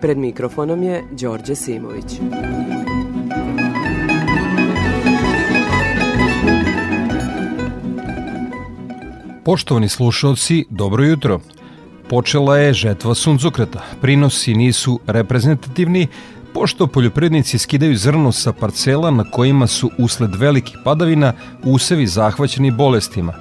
Pred mikrofonom je Đorđe Simović. Poštovani slušalci, dobro jutro. Počela je žetva suncokreta. Prinosi nisu reprezentativni, pošto poljoprivrednici skidaju zrno sa parcela na kojima su usled velikih padavina usevi zahvaćeni bolestima.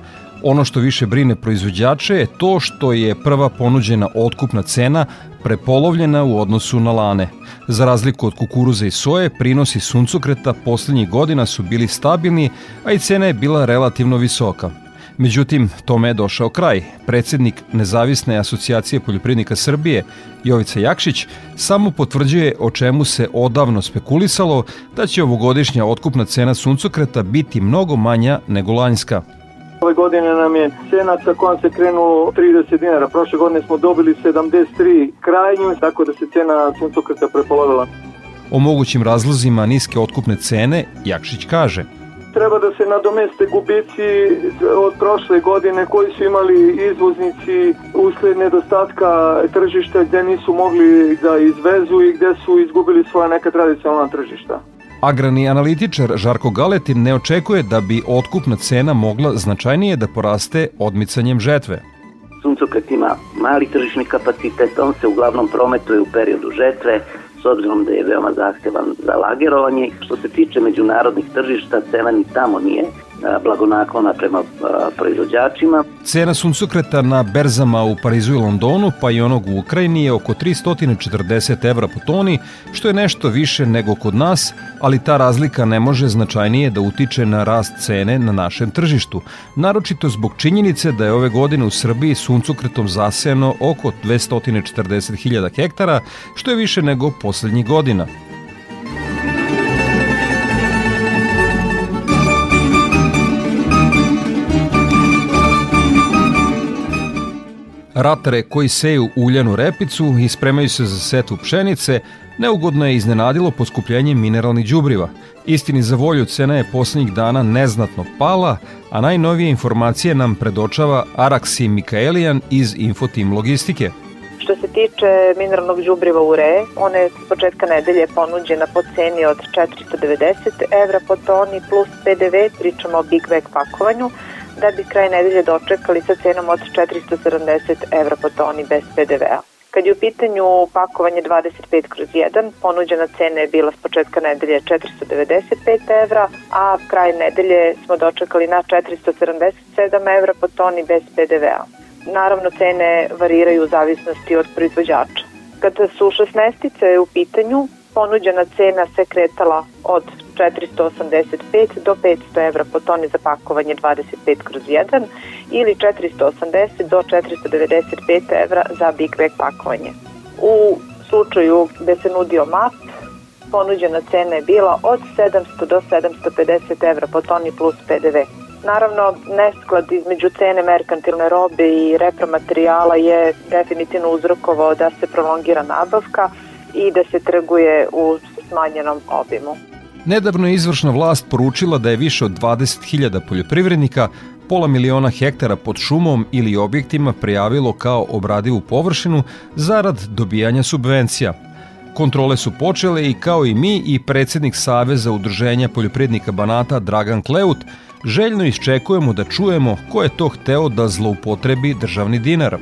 Ono što više brine proizvođače je to što je prva ponuđena otkupna cena prepolovljena u odnosu na lane. Za razliku od kukuruza i soje, prinosi suncokreta poslednjih godina su bili stabilni, a i cena je bila relativno visoka – Međutim, tome je došao kraj. Predsednik Nezavisne asocijacije poljoprivrednika Srbije, Jovica Jakšić, samo potvrđuje o čemu se odavno spekulisalo da će ovogodišnja otkupna cena suncokreta biti mnogo manja nego lanjska. Ove godine nam je cena sa kojom se krenulo 30 dinara. Prošle godine smo dobili 73 krajnju, tako da se cena suncokreta prepolovila. O mogućim razlozima niske otkupne cene Jakšić kaže – treba da se nadomeste gubici od prošle godine koji su imali izvoznici usled nedostatka tržišta gde nisu mogli da izvezu i gde su izgubili svoja neka tradicionalna tržišta. Agrani analitičar Žarko Galetin ne očekuje da bi otkupna cena mogla značajnije da poraste odmicanjem žetve. Suncokret ima mali tržišni kapacitet, on se uglavnom prometuje u periodu žetve, s obzirom da je veoma zahtevan za lagerovanje. Što se tiče međunarodnih tržišta, cena ni tamo nije blagonaklona prema proizvođačima. Cena suncokreta na berzama u Parizu i Londonu, pa i onog u Ukrajini je oko 340 evra po toni, što je nešto više nego kod nas, ali ta razlika ne može značajnije da utiče na rast cene na našem tržištu, naročito zbog činjenice da je ove godine u Srbiji suncokretom zasejano oko 240.000 hektara, što je više nego poslednjih godina. Ratare koji seju uljanu repicu i spremaju se za setu pšenice, neugodno je iznenadilo poskupljenje mineralnih đubriva. Istini za volju cena je poslednjih dana neznatno pala, a najnovije informacije nam predočava Araksi Mikaelijan iz Infotim Logistike. Što se tiče mineralnog đubriva ure, ona je s početka nedelje ponuđena po ceni od 490 evra po toni plus PDV, pričamo o Big Bag pakovanju, da bi kraj nedelje dočekali sa cenom od 470 evra po toni bez PDV-a. Kad je u pitanju pakovanje 25 kroz 1, ponuđena cena je bila s početka nedelje 495 evra, a kraj nedelje smo dočekali na 477 evra po toni bez PDV-a. Naravno, cene variraju u zavisnosti od proizvođača. Kada su 16 u pitanju, ponuđena cena se kretala od 485 do 500 evra po toni za pakovanje 25 kroz 1 ili 480 do 495 evra za Big Bag pakovanje. U slučaju gde se nudio MAP, ponuđena cena je bila od 700 do 750 evra po toni plus PDV. Naravno, nesklad između cene merkantilne robe i repromaterijala je definitivno uzrokovao da se prolongira nabavka i da se trguje u smanjenom obimu. Nedavno je izvršna vlast poručila da je više od 20.000 poljoprivrednika pola miliona hektara pod šumom ili objektima prijavilo kao obradivu površinu zarad dobijanja subvencija. Kontrole su počele i kao i mi i predsednik Saveza udruženja poljoprivrednika Banata Dragan Kleut željno iščekujemo da čujemo ko je to hteo da zloupotrebi državni dinar.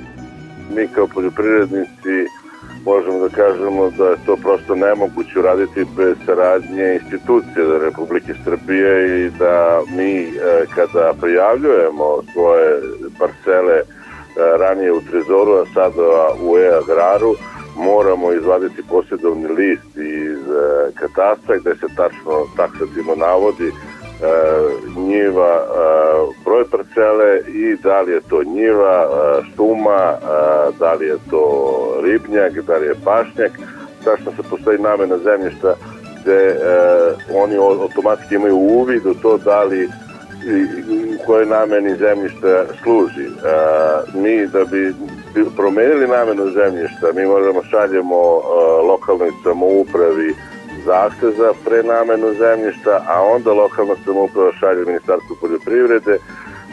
Mi kao poljoprivrednici možemo da kažemo da je to prosto nemoguće uraditi bez saradnje institucije Republike Srbije i da mi e, kada prijavljujemo svoje parcele e, ranije u Trezoru, a sada u e-agraru, moramo izvaditi posjedovni list iz e, katastra gde se tačno taksativno navodi njiva, e, broj parcele i da li je to njiva, e, šuma, da li je to ribnjak, da li je pašnjak, tačno se postoji namena zemljišta gde e, oni automatski imaju uvid u to da li i kojoj nameni zemljišta služi. E, mi da bi promenili namenu zemljišta, mi možemo šaljemo e, lokalnoj samoupravi zahtev za prenamenu zemljišta, a onda lokalna samouprava šalje Ministarstvu poljoprivrede.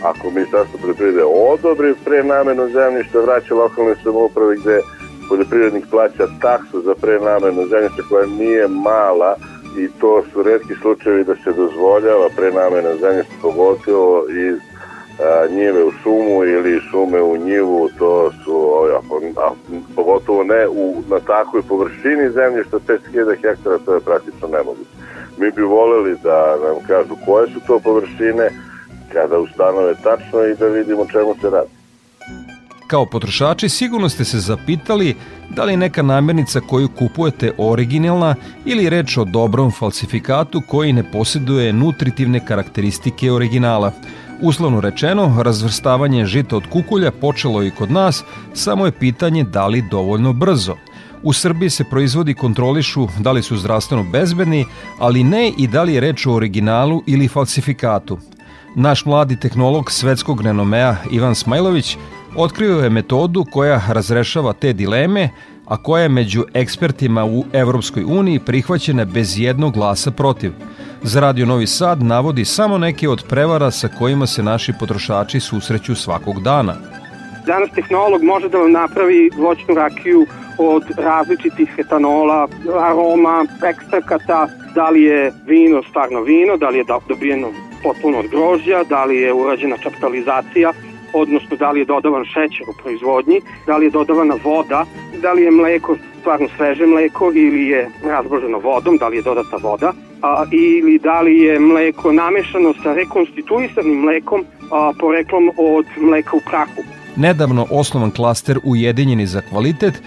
Ako Ministarstvo poljoprivrede odobri prenamenu zemljišta, vraća lokalnoj samoupravi gde poljoprivrednik plaća taksu za prenamenu zemljišta koja nije mala i to su redki slučajevi da se dozvoljava prenamena zemljišta pogotovo iz njive u šumu ili šume u njivu, to su a, a, pogotovo ne u, na takvoj površini zemljišta 5.000 hektara, to je praktično nemoguće. Mi bi voleli da nam kažu koje su to površine, kada ustanove tačno i da vidimo čemu se radi. Kao potrošači sigurno ste se zapitali da li neka namirnica koju kupujete originalna ili reč o dobrom falsifikatu koji ne posjeduje nutritivne karakteristike originala. Uslovno rečeno, razvrstavanje žita od kukulja počelo i kod nas, samo je pitanje da li dovoljno brzo. U Srbiji se proizvodi kontrolišu da li su zdravstveno bezbedni, ali ne i da li je reč o originalu ili falsifikatu. Naš mladi tehnolog svetskog renomea Ivan Smajlović otkrio je metodu koja razrešava te dileme, a koja je među ekspertima u Evropskoj uniji prihvaćena bez jednog glasa protiv. Za Radio Novi Sad navodi samo neke od prevara sa kojima se naši potrošači susreću svakog dana. Danas tehnolog može da vam napravi voćnu rakiju od različitih etanola, aroma, ekstrakata, da li je vino stvarno vino, da li je dobijeno potpuno od grožđa, da li je urađena čaptalizacija, odnosno da li je dodavan šećer u proizvodnji, da li je dodavana voda, da li je mleko stvarno sveže mleko ili je razboženo vodom, da li je dodata voda, a, ili da li je mleko namešano sa rekonstituisanim mlekom a, poreklom od mleka u prahu. Nedavno osnovan klaster Ujedinjeni za kvalitet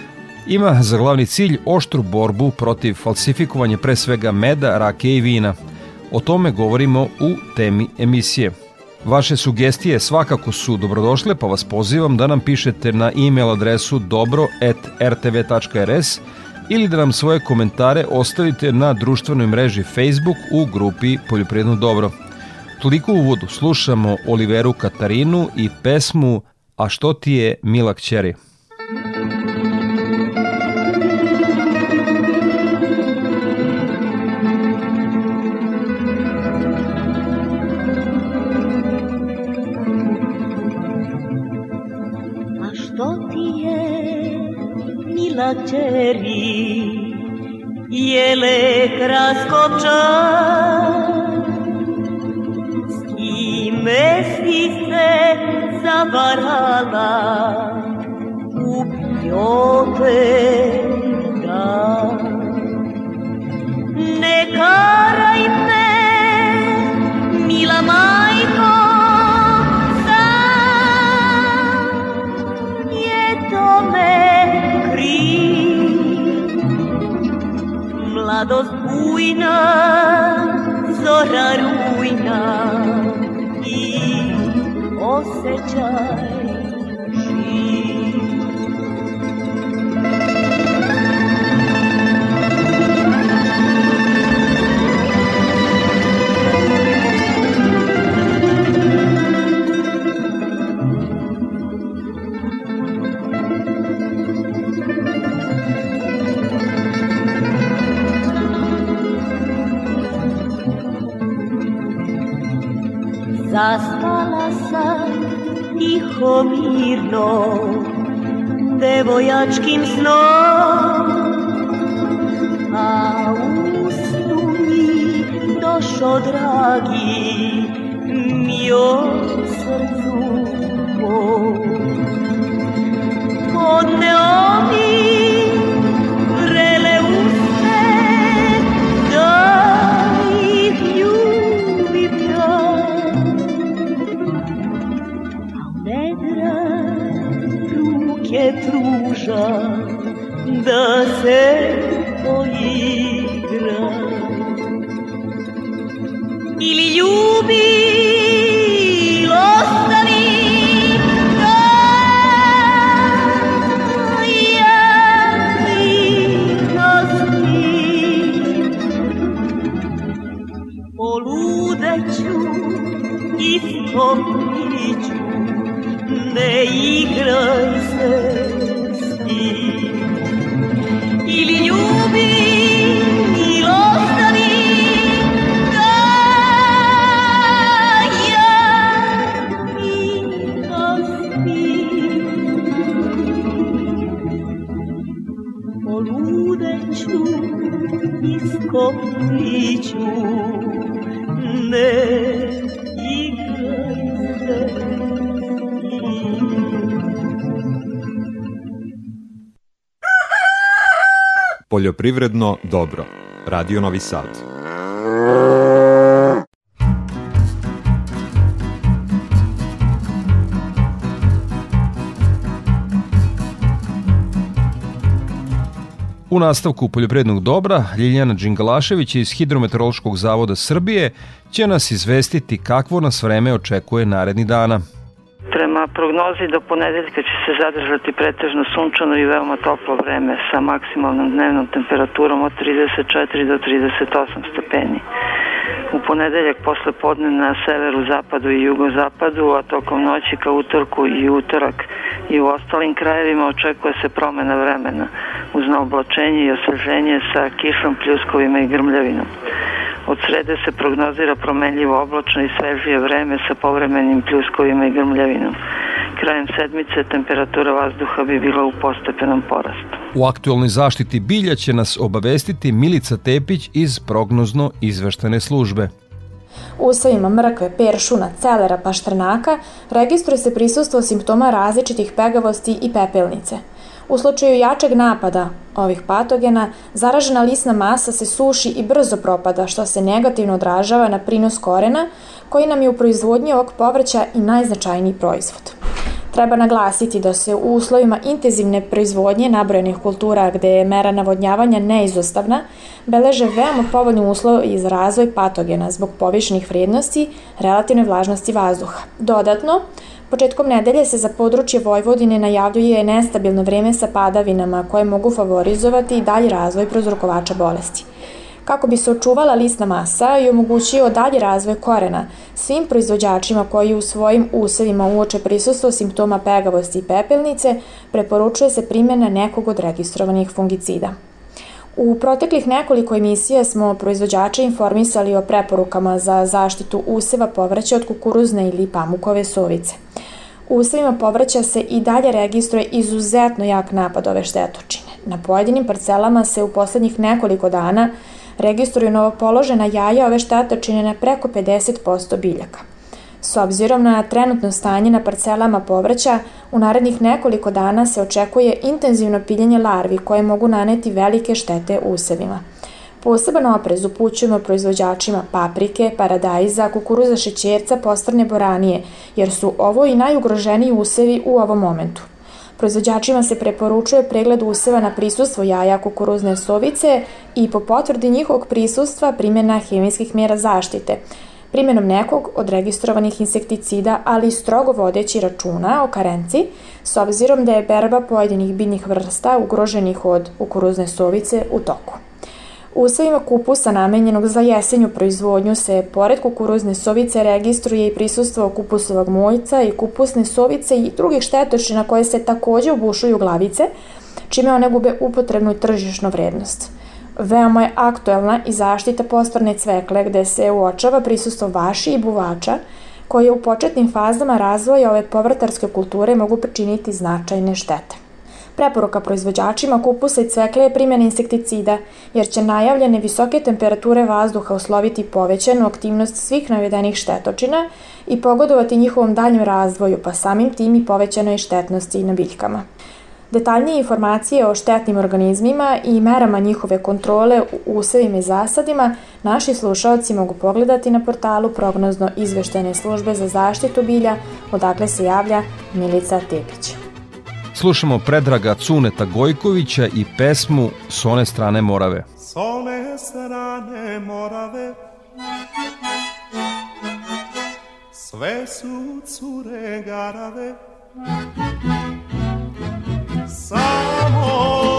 ima za glavni cilj oštru borbu protiv falsifikovanja pre svega meda, rake i vina. O tome govorimo u temi emisije. Vaše sugestije svakako su dobrodošle, pa vas pozivam da nam pišete na e-mail adresu dobro.rtv.rs ili da nam svoje komentare ostavite na društvenoj mreži Facebook u grupi Poljoprivredno dobro. Toliko u uvodu slušamo Oliveru Katarinu i pesmu A što ti je mila kćeri? Jele kraskopčan. S kime si se zavarala u llorar Zaspala sam tiho mirno Devojačkim snom. A u snu mi došo dragi Mio Poljoprivredno dobro. Radio Novi Sad. U nastavku Poljoprednog dobra, Ljiljana Đingalašević iz Hidrometeorološkog zavoda Srbije će nas izvestiti kakvo nas vreme očekuje naredni dana. Prognozi do ponedeljka će se zadržati pretežno sunčano i veoma toplo vreme sa maksimalnom dnevnom temperaturom od 34 do 38 stepeni. U ponedeljak posle podne na severu, zapadu i jugozapadu, a tokom noći ka utorku i utorak i u ostalim krajevima očekuje se promena vremena uz naoblačenje i osveženje sa kišom, pljuskovima i grmljavinom. Od srede se prognozira promenljivo oblačno i svežije vreme sa povremenim pljuskovima i grmljavinom. Krajem sedmice temperatura vazduha bi bila u postepenom porastu. U aktualnoj zaštiti bilja će nas obavestiti Milica Tepić iz prognozno izveštene službe. U usavima mrkve, peršuna, celera, pašternaka registruje se prisustvo simptoma različitih pegavosti i pepelnice – U slučaju jačeg napada ovih patogena, zaražena lisna masa se suši i brzo propada, što se negativno odražava na prinos korena, koji nam je u proizvodnji ovog povrća i najznačajniji proizvod. Treba naglasiti da se u uslovima intenzivne proizvodnje nabrojenih kultura gde je mera navodnjavanja neizostavna, beleže veoma povoljni uslov za razvoj patogena zbog povišenih vrednosti relativne vlažnosti vazduha. Dodatno, Početkom nedelje se za područje Vojvodine najavljuje nestabilno vreme sa padavinama koje mogu favorizovati i dalji razvoj prozrokovača bolesti. Kako bi se očuvala listna masa i omogućio dalji razvoj korena, svim proizvođačima koji u svojim usevima uoče prisustvo simptoma pegavosti i pepelnice, preporučuje se primjena nekog od registrovanih fungicida. U proteklih nekoliko emisija smo proizvođače informisali o preporukama za zaštitu useva povrća od kukuruzne ili pamukove sovice. U usevima povrća se i dalje registruje izuzetno jak napad ove štetočine. Na pojedinim parcelama se u poslednjih nekoliko dana registruju novopoložena jaja ove štetočine na preko 50% biljaka. S obzirom na trenutno stanje na parcelama povrća, u narednih nekoliko dana se očekuje intenzivno piljenje larvi koje mogu naneti velike štete usevima. Poseban oprez upućujemo proizvođačima paprike, paradajza, kukuruza šećerca, postrne boranije, jer su ovo i najugroženiji usevi u ovom momentu. Proizvođačima se preporučuje pregled useva na prisustvo jaja kukuruzne sovice i po potvrdi njihovog prisustva primjena hemijskih mjera zaštite, primjenom nekog od registrovanih insekticida, ali strogo vodeći računa o karenci, s obzirom da je berba pojedinih biljnih vrsta ugroženih od kukuruzne sovice u toku. U usevima kupusa namenjenog za jesenju proizvodnju se pored kukuruzne sovice registruje i prisustvo kupusovog mojca i kupusne sovice i drugih štetočina koje se takođe ubušuju glavice, čime one gube upotrebnu tržišnu vrednost. Veoma je aktuelna i zaštita postorne cvekle gde se uočava prisustvo vaši i buvača koje u početnim fazama razvoja ove povrtarske kulture mogu pričiniti značajne štete. Preporuka proizvođačima kupusa i cvekle je primjena insekticida, jer će najavljene visoke temperature vazduha usloviti povećanu aktivnost svih navedenih štetočina i pogodovati njihovom daljem razvoju, pa samim tim i povećanoj štetnosti na biljkama. Detaljnije informacije o štetnim organizmima i merama njihove kontrole u usevima i zasadima naši slušalci mogu pogledati na portalu prognozno izveštene službe za zaštitu bilja, odakle se javlja Milica Tepić. Slušamo Predraga Cuneta Gojkovića i pesmu S one strane Morave. S one strane Morave Sve su cure garave Samo amor.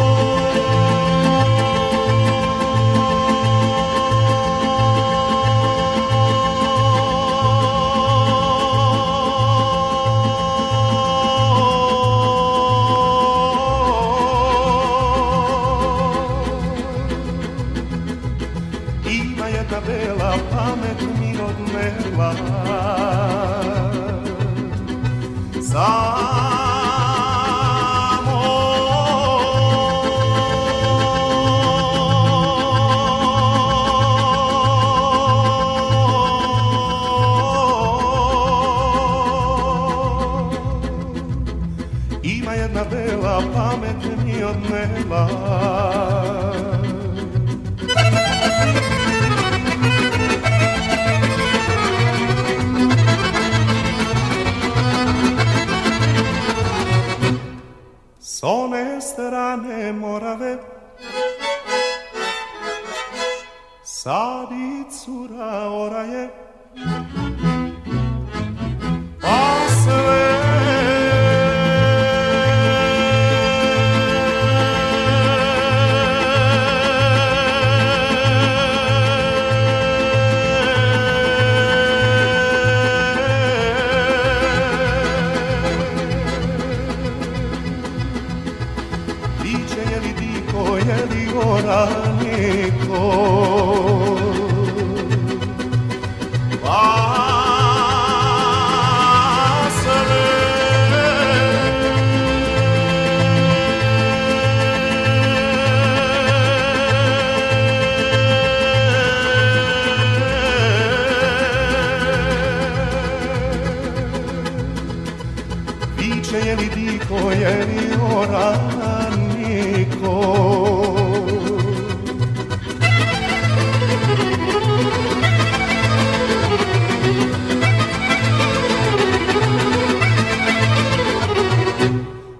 Viče je li diko, je li oraniko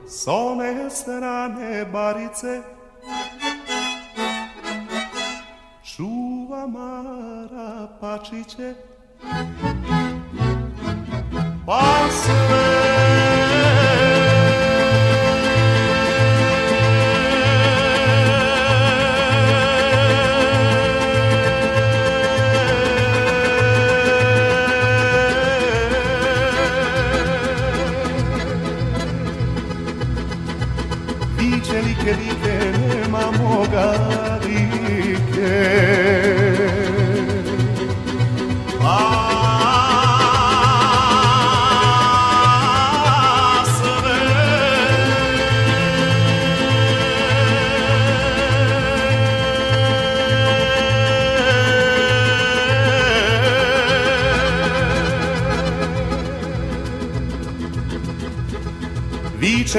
S one strane barice Čuva Mara Pačiće Pa sve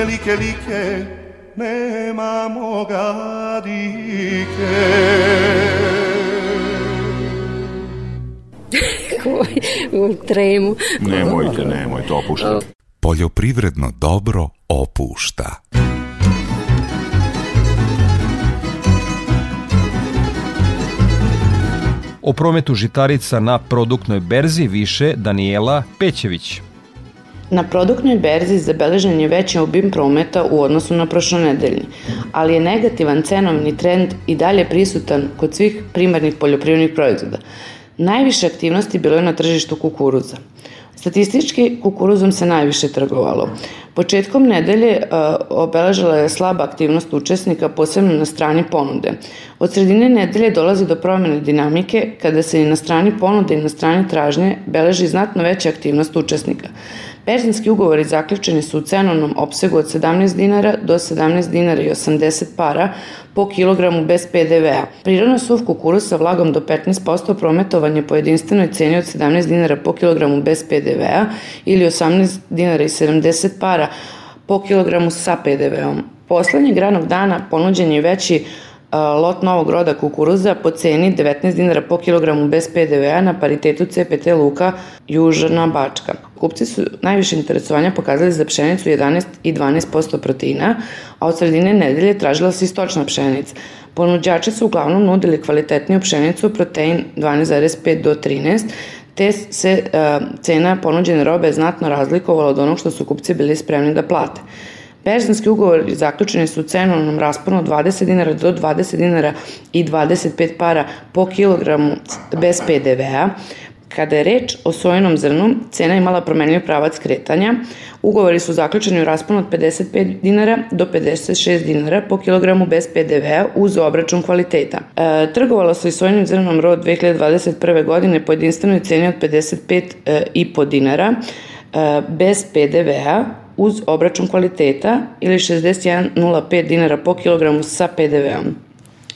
Like like nema moga dike u tremu. Nemojte, nemojte, opuštajte. Poljoprivredno dobro opušta. O prometu žitarica na produktnoj berzi više Daniela Pećević. Na produktnoj berzi zabeležen je veći obim prometa u odnosu na prošlonedeljni, ali je negativan cenovni trend i dalje prisutan kod svih primarnih poljoprivrednih proizvoda. Najviše aktivnosti bilo je na tržištu kukuruza. Statistički kukuruzom se najviše trgovalo. Početkom nedelje uh, obeležila je slaba aktivnost učesnika, posebno na strani ponude. Od sredine nedelje dolazi do promjene dinamike, kada se i na strani ponude i na strani tražnje beleži znatno veća aktivnost učesnika. Berzanski ugovori zaključeni su u cenovnom opsegu od 17 dinara do 17 dinara i 80 para po kilogramu bez PDV-a. Prirodno suv kukuruz sa vlagom do 15% prometovan je po jedinstvenoj ceni od 17 dinara po kilogramu bez PDV-a ili 18 dinara i 70 para po kilogramu sa PDV-om. Poslednjeg ranog dana ponuđen je veći lot novog roda kukuruza po ceni 19 dinara po kilogramu bez PDV-a na paritetu CPT Luka Južna Bačka. Kupci su najviše interesovanja pokazali za pšenicu 11 i 12% proteina, a od sredine nedelje tražila se i stočna pšenica. Ponuđači su uglavnom nudili kvalitetniju pšenicu, protein 12,5 do 13, te se uh, cena ponuđene robe znatno razlikovala od onog što su kupci bili spremni da plate. Berzanski ugovori zaključeni su u cenovnom rasponu od 20 dinara do 20 dinara i 25 para po kilogramu bez PDV-a. Kada je reč o sojenom zrnu, cena je imala promenljiv pravac kretanja. Ugovori su zaključeni u rasponu od 55 dinara do 56 dinara po kilogramu bez PDV-a uz obračun kvaliteta. E, trgovalo se i sojenim zrnom rod 2021. godine po jedinstvenoj ceni od 55,5 dinara e, bez PDV-a uz obračun kvaliteta ili 61,05 dinara po kilogramu sa PDV-om.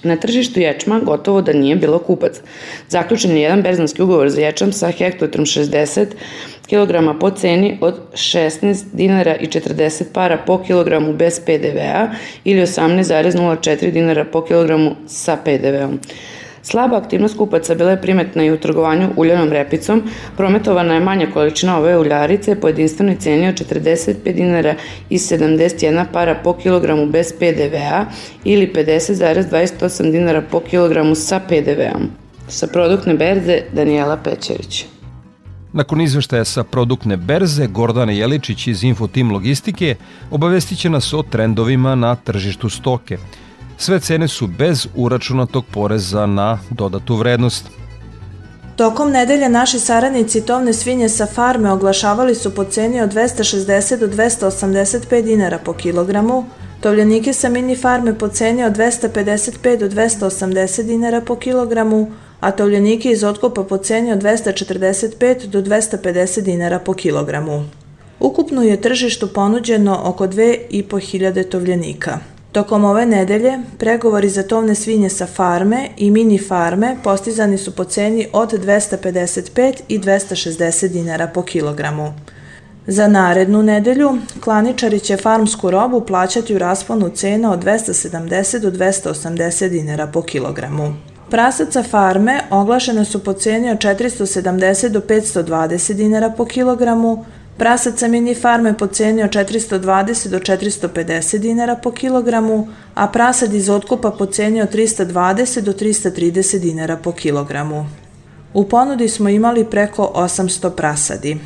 Na tržištu ječma gotovo da nije bilo kupac. Zaključen je jedan berzanski ugovor za ječam sa hektolitrom 60 kg po ceni od 16 dinara i 40 para po kilogramu bez PDV-a ili 18,04 dinara po kilogramu sa PDV-om. Slaba aktivnost kupaca bila je primetna i u trgovanju uljanom repicom, prometovana je manja količina ove uljarice po jedinstvenoj ceni od 45 dinara i 71 para po kilogramu bez PDV-a ili 50,28 dinara po kilogramu sa PDV-om. Sa produktne berze Danijela Pećerić. Nakon izveštaja sa produktne berze, Gordana Jeličić iz Infotim Logistike obavestit će nas o trendovima na tržištu stoke. Sve cene su bez uračunatog poreza na dodatu vrednost. Tokom nedelje naši saradnici tovne svinje sa farme oglašavali su po ceni od 260 do 285 dinara po kilogramu, tovljenike sa mini farme po ceni od 255 do 280 dinara po kilogramu, a tovljenike iz otkopa po ceni od 245 do 250 dinara po kilogramu. Ukupno je tržištu ponuđeno oko 2500 tovljenika. Tokom ove nedelje, pregovori za tovne svinje sa farme i mini farme postizani su po ceni od 255 i 260 dinara po kilogramu. Za narednu nedelju, klaničari će farmsku robu plaćati u rasponu cena od 270 do 280 dinara po kilogramu. Prasaca farme oglašene su po ceni od 470 do 520 dinara po kilogramu, prasaca mini farme po ceni od 420 do 450 dinara po kilogramu, a prasad iz otkupa po ceni od 320 do 330 dinara po kilogramu. U ponudi smo imali preko 800 prasadi.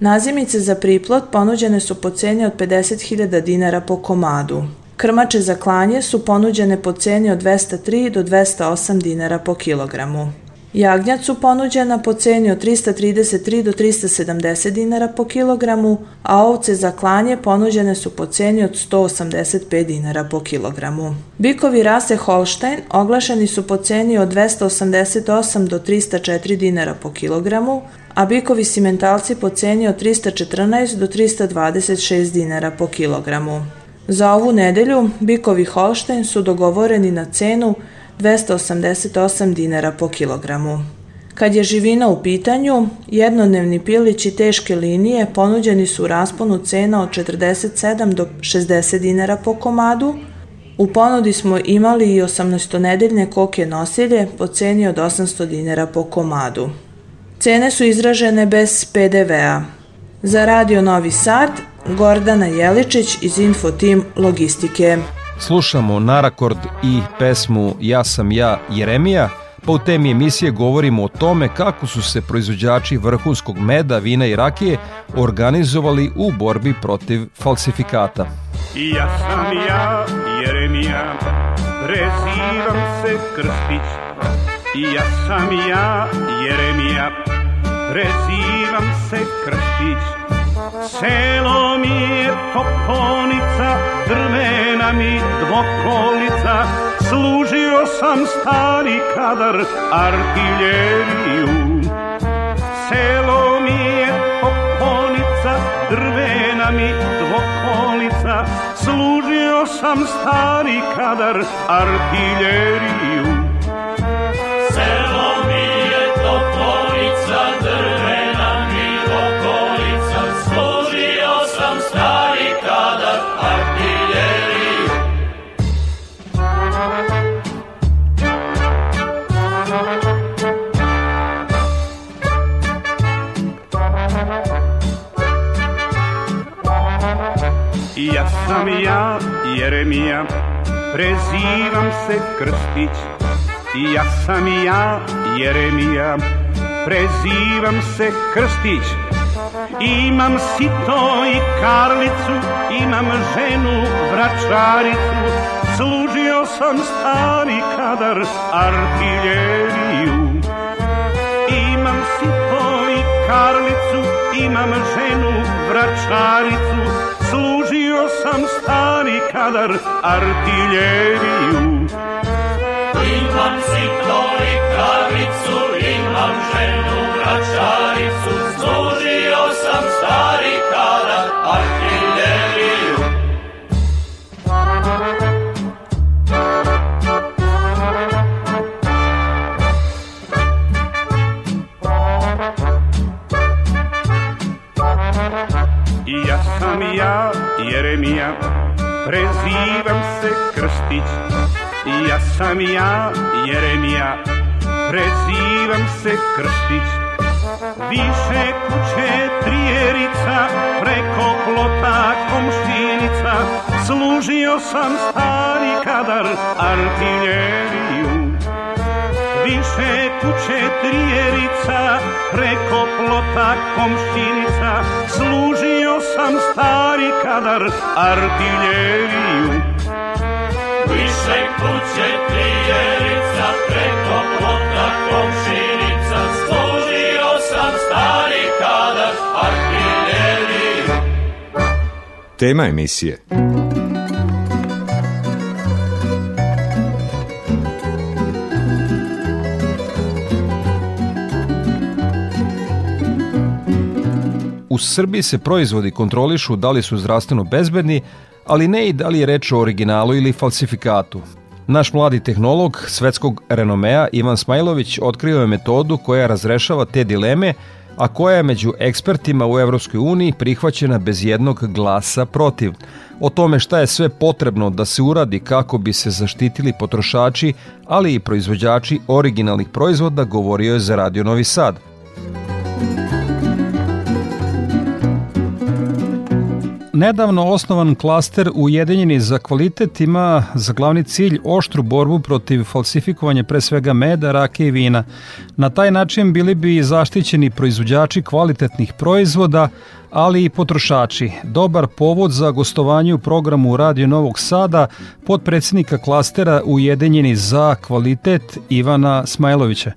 Nazimice za priplot ponuđene su po ceni od 50.000 dinara po komadu. Krmače za klanje su ponuđene po ceni od 203 do 208 dinara po kilogramu. Jagnjac su ponuđena po ceni od 333 do 370 dinara po kilogramu, a ovce za klanje ponuđene su po ceni od 185 dinara po kilogramu. Bikovi rase Holstein oglašeni su po ceni od 288 do 304 dinara po kilogramu, a bikovi simentalci po ceni od 314 do 326 dinara po kilogramu. Za ovu nedelju bikovi Holstein su dogovoreni na cenu 288 dinara po kilogramu. Kad je živina u pitanju, jednodnevni pilići teške linije ponuđeni su u rasponu cena od 47 do 60 dinara po komadu. U ponudi smo imali i 18-nedeljne koke nosilje po ceni od 800 dinara po komadu. Cene su izražene bez PDV-a. Za Radio Novi Sad, Gordana Jeličić iz Infotim Logistike. Slušamo Narakord i pesmu Ja sam ja Jeremija, pa u temi emisije govorimo o tome kako su se proizvođači vrhunskog meda, vina i rakije organizovali u borbi protiv falsifikata. Ja sam ja Jeremija, prezivam se Krstić. Ja sam ja Jeremija, prezivam se Krstić. Selo mi je toponica, drvena mi dvokolica, služio sam stari kadar artiljeriju. Selo mi je toponica, drvena mi dvokolica, služio sam stari kadar artiljeriju. Sam ja, Jeremija, prezivam se Krstić. Ja sam ja, Jeremija, prezivam se Krstić. Imam sito i karlicu, imam ženu, vračaricu, služio sam stari kadar artiljeriju. Imam sito i karlicu, imam ženu, vračaricu, sam stari kadar artiljeriju. Imam sito i karlicu, imam ženu, vračaricu, služio sam stari kadar artiljeriju. Jeremija, prezivam se Krstić. Ja sam ja, Jeremija, prezivam se Krstić. Više kuće trijerica, preko plota komštinica, služio sam stari kadar artiljeriju. Više šeku četrijerica, preko plota komšinica, služio sam stari kadar artiljeriju. Više kuće trijerica, preko plota komšinica, služio sam stari kadar artiljeriju. Tema emisije U Srbiji se proizvodi kontrolišu da li su zdravstveno bezbedni, ali ne i da li je reč o originalu ili falsifikatu. Naš mladi tehnolog svetskog renomea Ivan Smajlović otkrio je metodu koja razrešava te dileme, a koja je među ekspertima u Evropskoj uniji prihvaćena bez jednog glasa protiv. O tome šta je sve potrebno da se uradi kako bi se zaštitili potrošači, ali i proizvođači originalnih proizvoda govorio je za Radio Novi Sad. Nedavno osnovan klaster Ujedinjeni za kvalitet ima za glavni cilj oštru borbu protiv falsifikovanja pre svega meda, rake i vina. Na taj način bili bi zaštićeni proizvođači kvalitetnih proizvoda, ali i potrošači. Dobar povod za gostovanje u programu Radio Novog Sada podpredsednika klastera Ujedinjeni za kvalitet Ivana Smajlovića.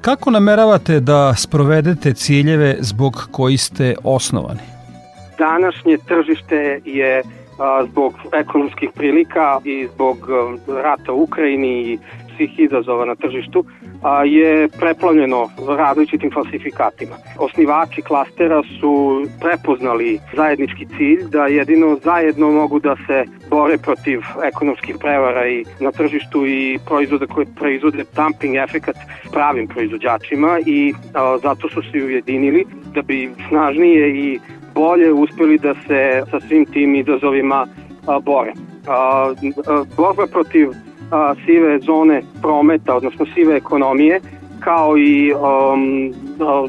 Kako nameravate da sprovedete ciljeve zbog koji ste osnovani? Današnje tržište je zbog ekonomskih prilika i zbog rata u Ukrajini i svih izazova na tržištu a, je preplavljeno različitim falsifikatima. Osnivači klastera su prepoznali zajednički cilj da jedino zajedno mogu da se bore protiv ekonomskih prevara i na tržištu i proizvoda koje proizvode dumping efekat pravim proizvođačima i zato su se ujedinili da bi snažnije i bolje uspeli da se sa svim tim izazovima bore. A, borba protiv sive zone prometa, odnosno sive ekonomije, kao i um, a,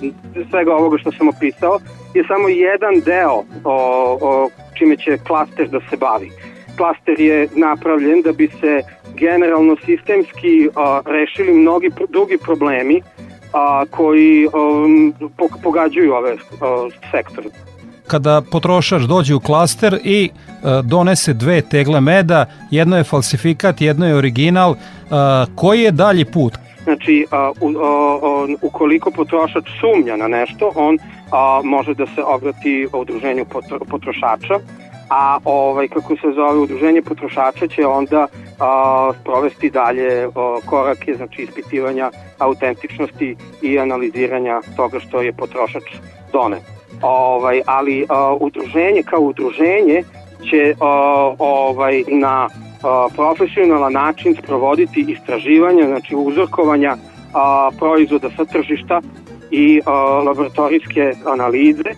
svega ovoga što sam opisao, je samo jedan deo o, čime će klaster da se bavi. Klaster je napravljen da bi se generalno sistemski rešili mnogi drugi problemi koji um, pogađaju ove sektore kada potrošač dođe u klaster i e, donese dve tegle meda, jedno je falsifikat, jedno je original, e, koji je dalji put? Znači, a, u, a, a, ukoliko potrošač sumnja na nešto, on a, može da se obrati udruženju potrošača, a ovaj kako se zove udruženje potrošača će onda a, sprovesti dalje a, korake znači ispitivanja autentičnosti i analiziranja toga što je potrošač doneo. Ovaj, ali uh, udruženje kao udruženje će uh, ovaj, na uh, profesionalan način sprovoditi istraživanja, znači uzorkovanja uh, proizvoda sa tržišta i uh, laboratorijske analize,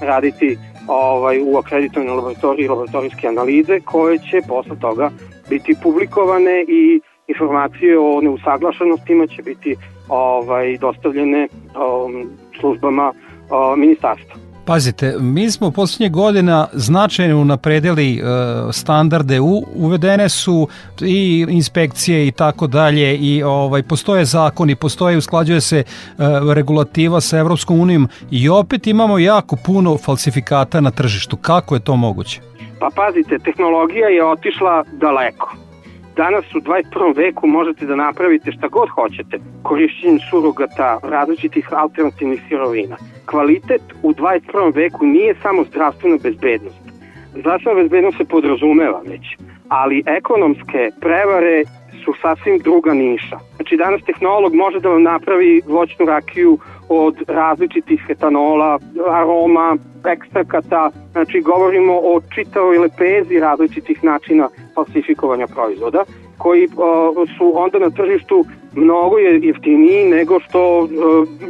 raditi ovaj, u akreditovanoj laboratoriji laboratorijske analize koje će posle toga biti publikovane i informacije o neusaglašenostima će biti ovaj dostavljene um, službama ministarstva. Pazite, mi smo poslednje godina značajno napredili e, standarde, u, uvedene su i inspekcije i tako dalje i ovaj postoje zakoni, postoje usklađuje se e, regulativa sa Evropskom unijom i opet imamo jako puno falsifikata na tržištu. Kako je to moguće? Pa pazite, tehnologija je otišla daleko danas u 21. veku možete da napravite šta god hoćete korišćenjem surogata različitih alternativnih sirovina. Kvalitet u 21. veku nije samo zdravstvena bezbednost. Zdravstvena bezbednost se podrazumeva već, ali ekonomske prevare su sasvim druga niša. Znači danas tehnolog može da vam napravi voćnu rakiju od različitih etanola, aroma, ekstrakata, znači govorimo o čitavoj lepezi različitih načina falsifikovanja proizvoda koji o, su onda na tržištu mnogo je jeftiniji nego što o,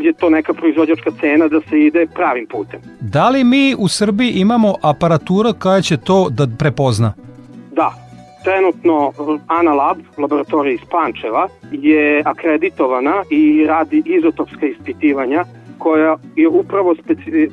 je to neka proizvođačka cena da se ide pravim putem. Da li mi u Srbiji imamo aparatura koja će to da prepozna? Da, Trenutno Analab, laboratorija iz Pančeva, je akreditovana i radi izotopska ispitivanja koja je upravo speci,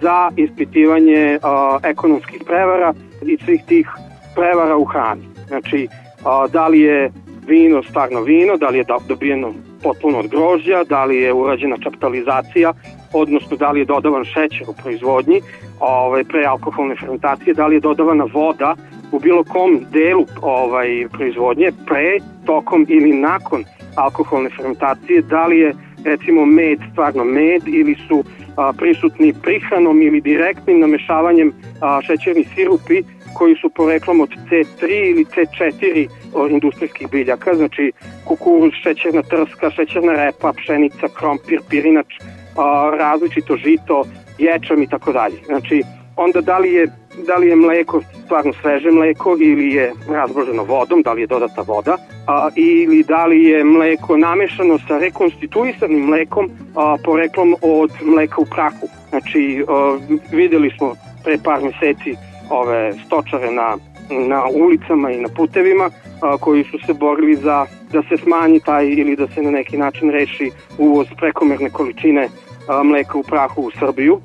za ispitivanje a, ekonomskih prevara i svih tih prevara u hrani. Znači, a, da li je vino stvarno vino, da li je dobijeno potpuno od grožđa, da li je urađena čaptalizacija, odnosno da li je dodavan šećer u proizvodnji ovaj, pre alkoholne fermentacije, da li je dodavana voda u bilo kom delu ovaj, proizvodnje pre, tokom ili nakon alkoholne fermentacije, da li je recimo med stvarno med ili su a, prisutni prihranom ili direktnim namešavanjem a, šećerni sirupi koji su poreklom od C3 ili C4 industrijskih biljaka, znači kukuruz, šećerna trska, šećerna repa, pšenica, krompir, pirinač, a, različito žito, ječam i tako dalje. Znači, onda da li je da li je mleko stvarno sveže mleko ili je razboženo vodom, da li je dodata voda, a, ili da li je mleko namešano sa rekonstituisanim mlekom a, poreklom od mleka u prahu. Znači, a, videli smo pre par meseci ove stočare na, na ulicama i na putevima a, koji su se borili za da se smanji taj ili da se na neki način reši uvoz prekomerne količine a, mleka u prahu u Srbiju.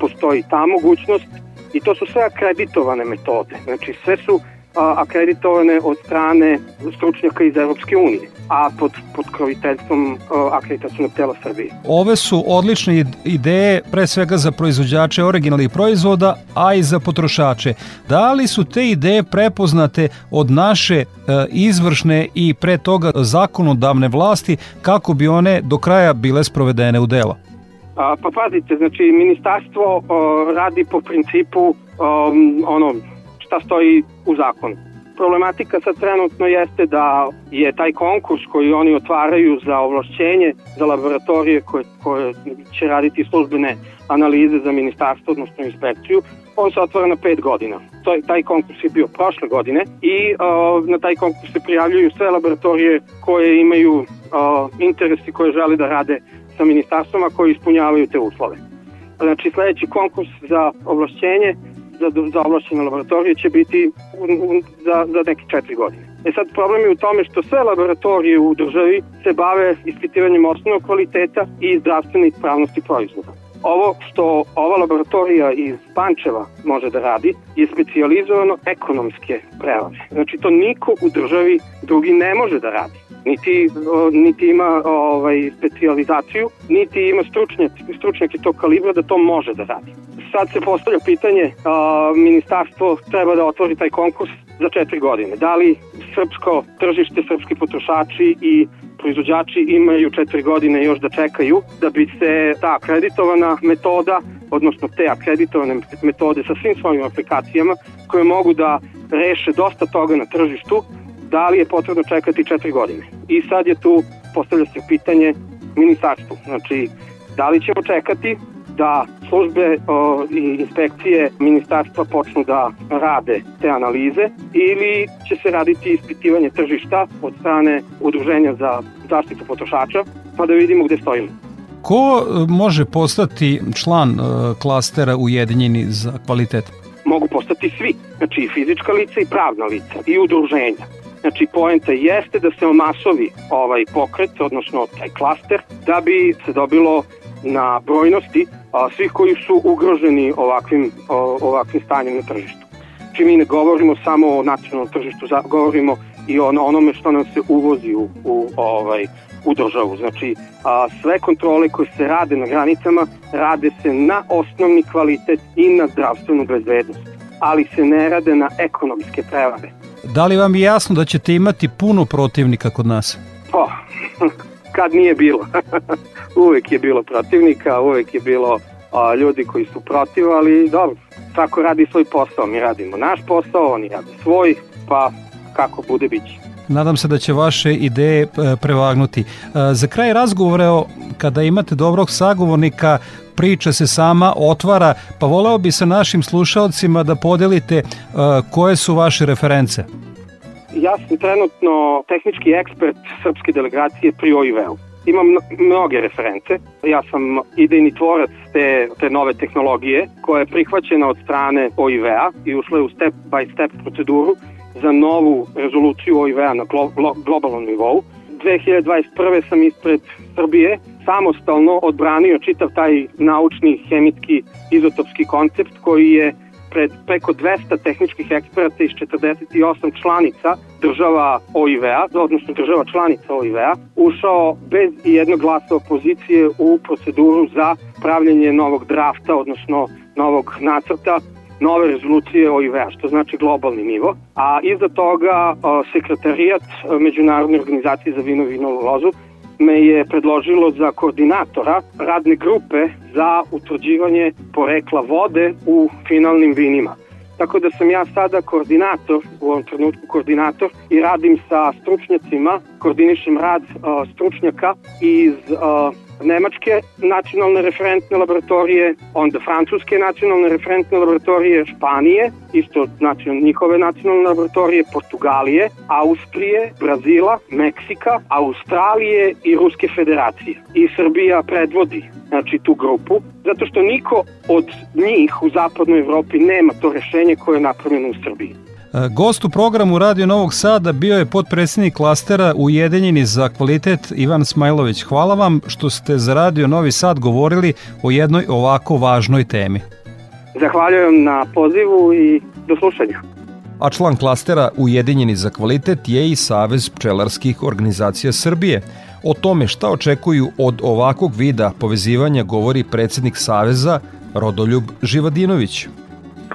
Postoji ta mogućnost i to su sve akreditovane metode. Znači sve su akreditovane od strane stručnjaka iz Evropske unije, a pod, pod kroviteljstvom akreditacijnog tela Srbije. Ove su odlične ideje pre svega za proizvođače originalnih proizvoda, a i za potrošače. Da li su te ideje prepoznate od naše e, izvršne i pre toga zakonodavne vlasti kako bi one do kraja bile sprovedene u dela? A, pa pazite, znači ministarstvo o, radi po principu o, ono šta stoji u zakonu. Problematika sad trenutno jeste da je taj konkurs koji oni otvaraju za ovlašćenje za laboratorije koje, koje će raditi službene analize za ministarstvo, odnosno inspekciju, on se otvara na pet godina. To, taj konkurs je bio prošle godine i o, na taj konkurs se prijavljuju sve laboratorije koje imaju o, interesi koje žele da rade sa ministarstvama koji ispunjavaju te uslove. Znači sledeći konkurs za ovlašćenje za, za ovlašćene laboratorije će biti za, za neke četiri godine. E sad problem je u tome što sve laboratorije u državi se bave ispitivanjem osnovnog kvaliteta i zdravstvene ispravnosti proizvoda. Ovo što ova laboratorija iz Pančeva može da radi je specializovano ekonomske prevare. Znači to niko u državi drugi ne može da radi niti, niti ima ovaj, specializaciju, niti ima stručnjak, stručnjake tog kalibra da to može da radi. Sad se postavlja pitanje, a, ministarstvo treba da otvori taj konkurs za četiri godine. Da li srpsko tržište, srpski potrošači i proizvođači imaju četiri godine još da čekaju da bi se ta akreditovana metoda, odnosno te akreditovane metode sa svim svojim aplikacijama koje mogu da reše dosta toga na tržištu, da li je potrebno čekati četiri godine. I sad je tu, postavlja se pitanje ministarstvu. Znači, da li ćemo čekati da službe o, i inspekcije ministarstva počnu da rade te analize ili će se raditi ispitivanje tržišta od strane udruženja za zaštitu potrošača pa da vidimo gde stojimo. Ko e, može postati član e, klastera Ujedinjeni za kvalitet? Mogu postati svi, znači i fizička lica i pravna lica i udruženja. Znači, poenta jeste da se omasovi ovaj pokret, odnosno taj klaster, da bi se dobilo na brojnosti a, svih koji su ugroženi ovakvim, o, ovakvim stanjem na tržištu. Znači, mi ne govorimo samo o nacionalnom tržištu, govorimo i o onome što nam se uvozi u, u, ovaj, u državu. Znači, a, sve kontrole koje se rade na granicama rade se na osnovni kvalitet i na zdravstvenu bezbednost, ali se ne rade na ekonomske prevare. Da li vam je jasno da ćete imati puno protivnika kod nas? Pa, kad nije bilo. uvek je bilo protivnika, uvek je bilo a, ljudi koji su protiv, ali dobro, svako radi svoj posao, mi radimo naš posao, oni rade svoj, pa kako bude biće. Nadam se da će vaše ideje e, prevagnuti. E, za kraj razgovora, kada imate dobrog sagovornika, priča se sama otvara, pa voleo bi sa našim slušalcima da podelite uh, koje su vaše reference. Ja sam trenutno tehnički ekspert srpske delegacije pri OIV-u. Imam mnoge reference. Ja sam idejni tvorac te, te nove tehnologije koja je prihvaćena od strane OIV-a i ušla je u step by step proceduru za novu rezoluciju OIV-a na glo, glo, globalnom nivou. 2021. sam ispred Srbije samostalno odbranio čitav taj naučni, hemijski, izotopski koncept koji je pred preko 200 tehničkih eksperata iz 48 članica država OIV-a, odnosno država članica OIV-a, ušao bez jednog glasa opozicije u proceduru za pravljenje novog drafta, odnosno novog nacrta nove rezolucije OIV-a, što znači globalni nivo, a iza toga sekretarijat Međunarodne organizacije za vino i vinovu lozu me je predložilo za koordinatora radne grupe za utvrđivanje porekla vode u finalnim vinima. Tako da sam ja sada koordinator, u ovom trenutku koordinator i radim sa stručnjacima, koordinišem rad uh, stručnjaka iz uh, Nemačke nacionalne referentne laboratorije, onda Francuske nacionalne referentne laboratorije, Španije, isto nacionalne, njihove nacionalne laboratorije, Portugalije, Austrije, Brazila, Meksika, Australije i Ruske federacije. I Srbija predvodi znači tu grupu, zato što niko od njih u zapadnoj Evropi nema to rešenje koje je napravljeno u Srbiji. E, gost u programu Radio Novog Sada bio je potpredsjednik klastera Ujedinjeni za kvalitet Ivan Smajlović. Hvala vam što ste za Radio Novi Sad govorili o jednoj ovako važnoj temi. Zahvaljujem na pozivu i do slušanja. A član klastera Ujedinjeni za kvalitet je i Savez pčelarskih organizacija Srbije. O tome šta očekuju od ovakvog vida povezivanja govori predsednik Saveza Rodoljub Živadinović.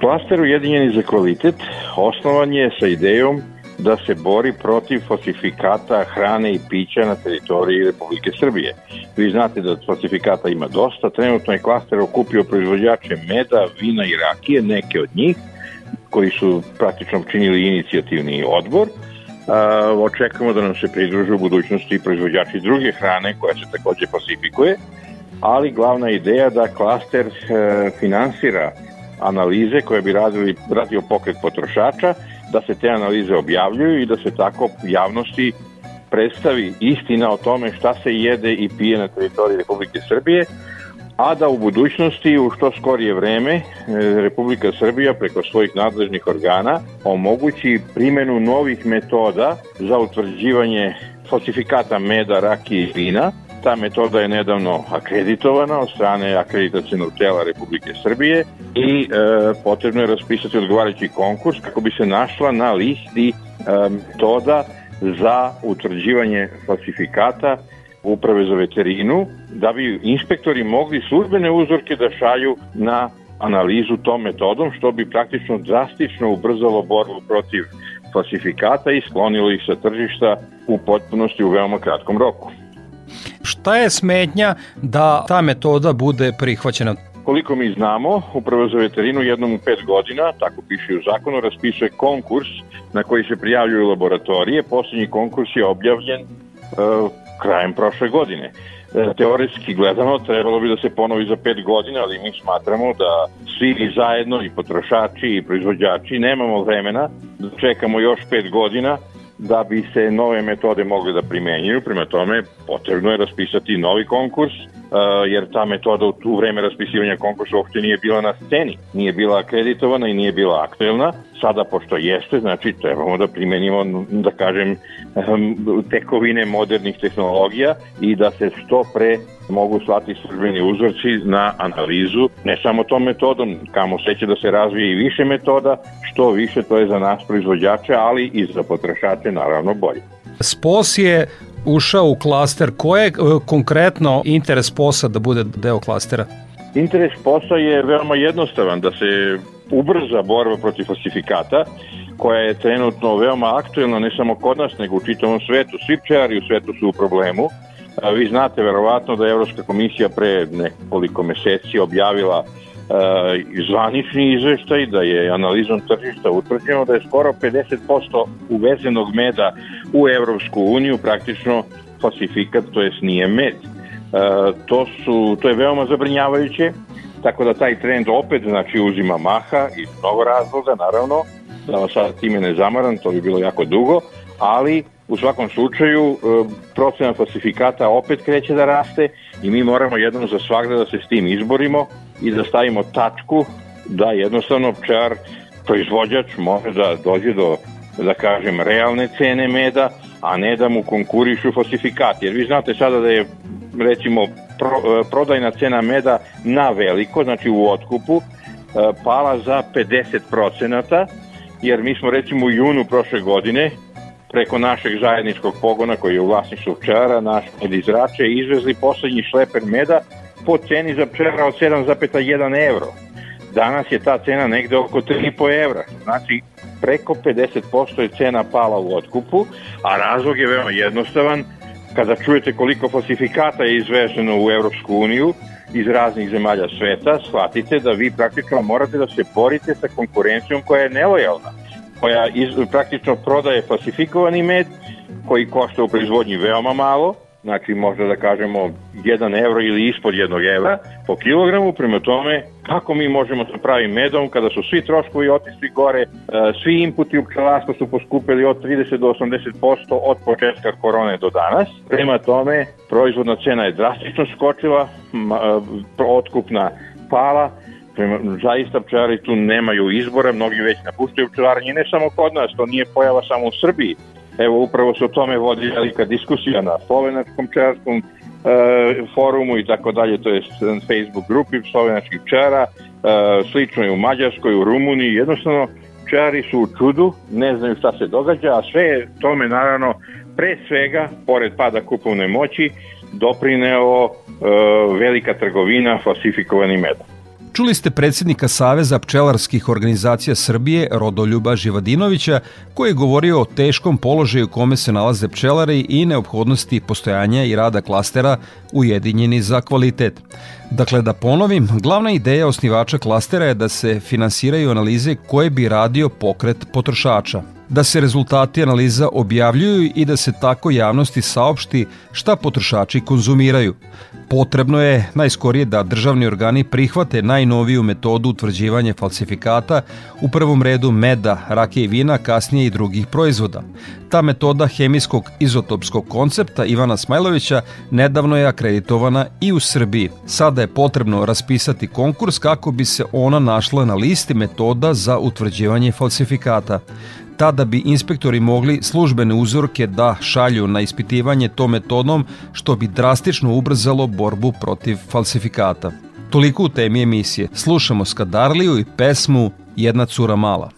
Klaster Ujedinjeni za kvalitet osnovan je sa idejom da se bori protiv falsifikata hrane i pića na teritoriji Republike Srbije. Vi znate da falsifikata ima dosta, trenutno je klaster okupio proizvođače meda, vina i rakije, neke od njih, koji su praktično činili inicijativni odbor. Očekujemo da nam se pridruže u budućnosti i proizvođači druge hrane koja se takođe falsifikuje, ali glavna ideja da klaster uh, finansira analize koje bi radili, radio pokret potrošača, da se te analize objavljuju i da se tako javnosti predstavi istina o tome šta se jede i pije na teritoriji Republike Srbije, a da u budućnosti u što skorije vreme e, Republika Srbija preko svojih nadležnih organa omogući primenu novih metoda za utvrđivanje falsifikata meda, rakije i vina, Ta metoda je nedavno akreditovana od strane akreditacijenog tela Republike Srbije i e, potrebno je raspisati odgovarajući konkurs kako bi se našla na listi e, metoda za utvrđivanje falsifikata uprave za veterinu, da bi inspektori mogli službene uzorke da šalju na analizu tom metodom, što bi praktično drastično ubrzalo borbu protiv falsifikata i sklonilo ih sa tržišta u potpunosti u veoma kratkom roku. Šta je smetnja da ta metoda bude prihvaćena? Koliko mi znamo, Upravo za veterinu jednom u pet godina, tako piše u zakonu, raspisuje konkurs na koji se prijavljuju laboratorije. Poslednji konkurs je objavljen uh, krajem prošle godine. E, teoretski gledano trebalo bi da se ponovi za pet godina, ali mi smatramo da svi zajedno i potrošači i proizvođači nemamo vremena da čekamo još pet godina da bi se nove metode mogle da primenjuju, prema tome potrebno je raspisati novi konkurs, jer ta metoda u tu vreme raspisivanja konkursa uopšte nije bila na sceni, nije bila akreditovana i nije bila aktuelna. Sada, pošto jeste, znači trebamo da primenimo, da kažem, tekovine modernih tehnologija i da se što pre mogu slati službeni uzorci na analizu, ne samo tom metodom, kamo se će da se razvije i više metoda, što više to je za nas proizvođače, ali i za potrošače naravno bolje. SPOS je ušao u klaster. Ko je e, konkretno interes POS-a da bude deo klastera? Interes POS-a je veoma jednostavan, da se ubrza borba protiv falsifikata, koja je trenutno veoma aktuelna ne samo kod nas, nego u čitavom svetu. Svi pčelari u svetu su u problemu. Vi znate verovatno da je Evropska komisija pre nekoliko meseci objavila e, zvanični izveštaj da je analizom tržišta utvrđeno da je skoro 50% uvezenog meda u Evropsku uniju praktično falsifikat, to jest nije med. E, to, su, to je veoma zabrinjavajuće, tako da taj trend opet znači uzima maha i mnogo razloga naravno, da vas sad time ne zamaram, to bi bilo jako dugo, ali u svakom slučaju e, procena falsifikata opet kreće da raste i mi moramo jednom za svakda da se s tim izborimo i da stavimo tačku da jednostavno pčar proizvođač može da dođe do da kažem realne cene meda, a ne da mu konkurišu falsifikati. Jer vi znate sada da je recimo pro, e, prodajna cena meda na veliko, znači u otkupu, pala za 50%, jer mi smo recimo u junu prošle godine preko našeg zajedničkog pogona koji je u vlasništvu pčelara, naš med iz Rače, izvezli poslednji šleper meda po ceni za pčelara od 7,1 euro. Danas je ta cena negde oko 3,5 evra. Znači, preko 50% je cena pala u otkupu, a razlog je veoma jednostavan. Kada čujete koliko falsifikata je izveženo u Evropsku uniju, iz raznih zemalja sveta, shvatite da vi praktično morate da se borite sa konkurencijom koja je nelojalna, koja iz, praktično prodaje falsifikovani med, koji košta u proizvodnji veoma malo, znači možda da kažemo 1 evro ili ispod 1 evra po kilogramu, prema tome kako mi možemo sa pravim medom kada su svi troškovi otišli gore, e, svi inputi u pčelarstvo su poskupili od 30 do 80% od početka korone do danas. Prema tome, proizvodna cena je drastično skočila, e, otkupna pala, Prema, zaista pčelari tu nemaju izbora, mnogi već napuštaju pčelaranje, ne samo kod nas, to nije pojava samo u Srbiji. Evo, upravo se o tome vodi velika diskusija na slovenačkom pčelarskom e, forumu i tako dalje, to je Facebook grupi slovenačkih pčelara, e, slično je u Mađarskoj, u Rumuniji, jednostavno pčelari su u čudu, ne znaju šta se događa, a sve tome naravno pre svega, pored pada kupovne moći, doprineo e, velika trgovina falsifikovanim medom. Čuli ste predsjednika Saveza pčelarskih organizacija Srbije Rodoljuba Živadinovića koji je govorio o teškom položaju kome se nalaze pčelari i neophodnosti postojanja i rada klastera ujedinjeni za kvalitet. Dakle, da ponovim, glavna ideja osnivača klastera je da se finansiraju analize koje bi radio pokret potrošača, da se rezultati analiza objavljuju i da se tako javnosti saopšti šta potrošači konzumiraju. Potrebno je najskorije da državni organi prihvate najnoviju metodu utvrđivanja falsifikata, u prvom redu meda, rakije i vina, kasnije i drugih proizvoda. Ta metoda hemijskog izotopskog koncepta Ivana Smajlovića nedavno je akreditovana i u Srbiji. Sada je potrebno raspisati konkurs kako bi se ona našla na listi metoda za utvrđivanje falsifikata tada bi inspektori mogli službene uzorke da šalju na ispitivanje to metodom, što bi drastično ubrzalo borbu protiv falsifikata. Toliko u temi emisije. Slušamo Skadarliju i pesmu Jedna cura mala.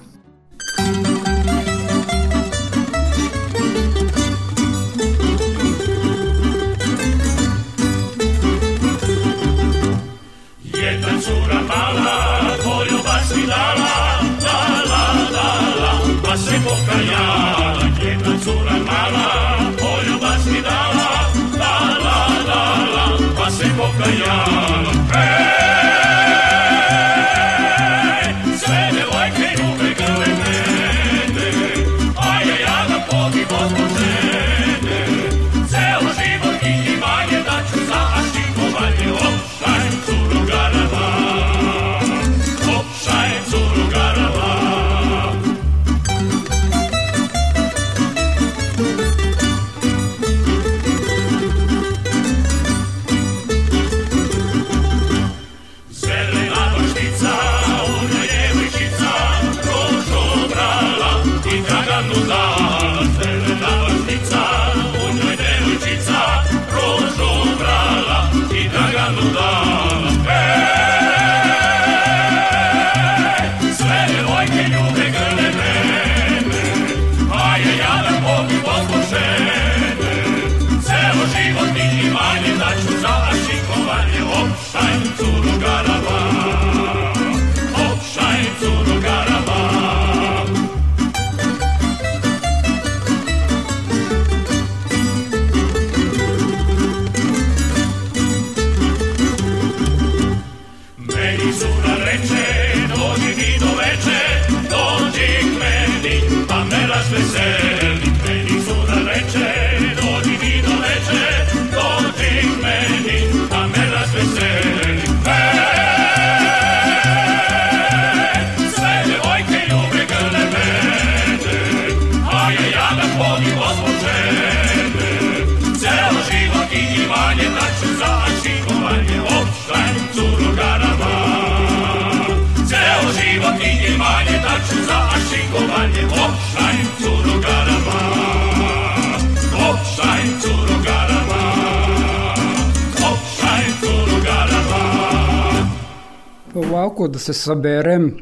Ovako da se saberem,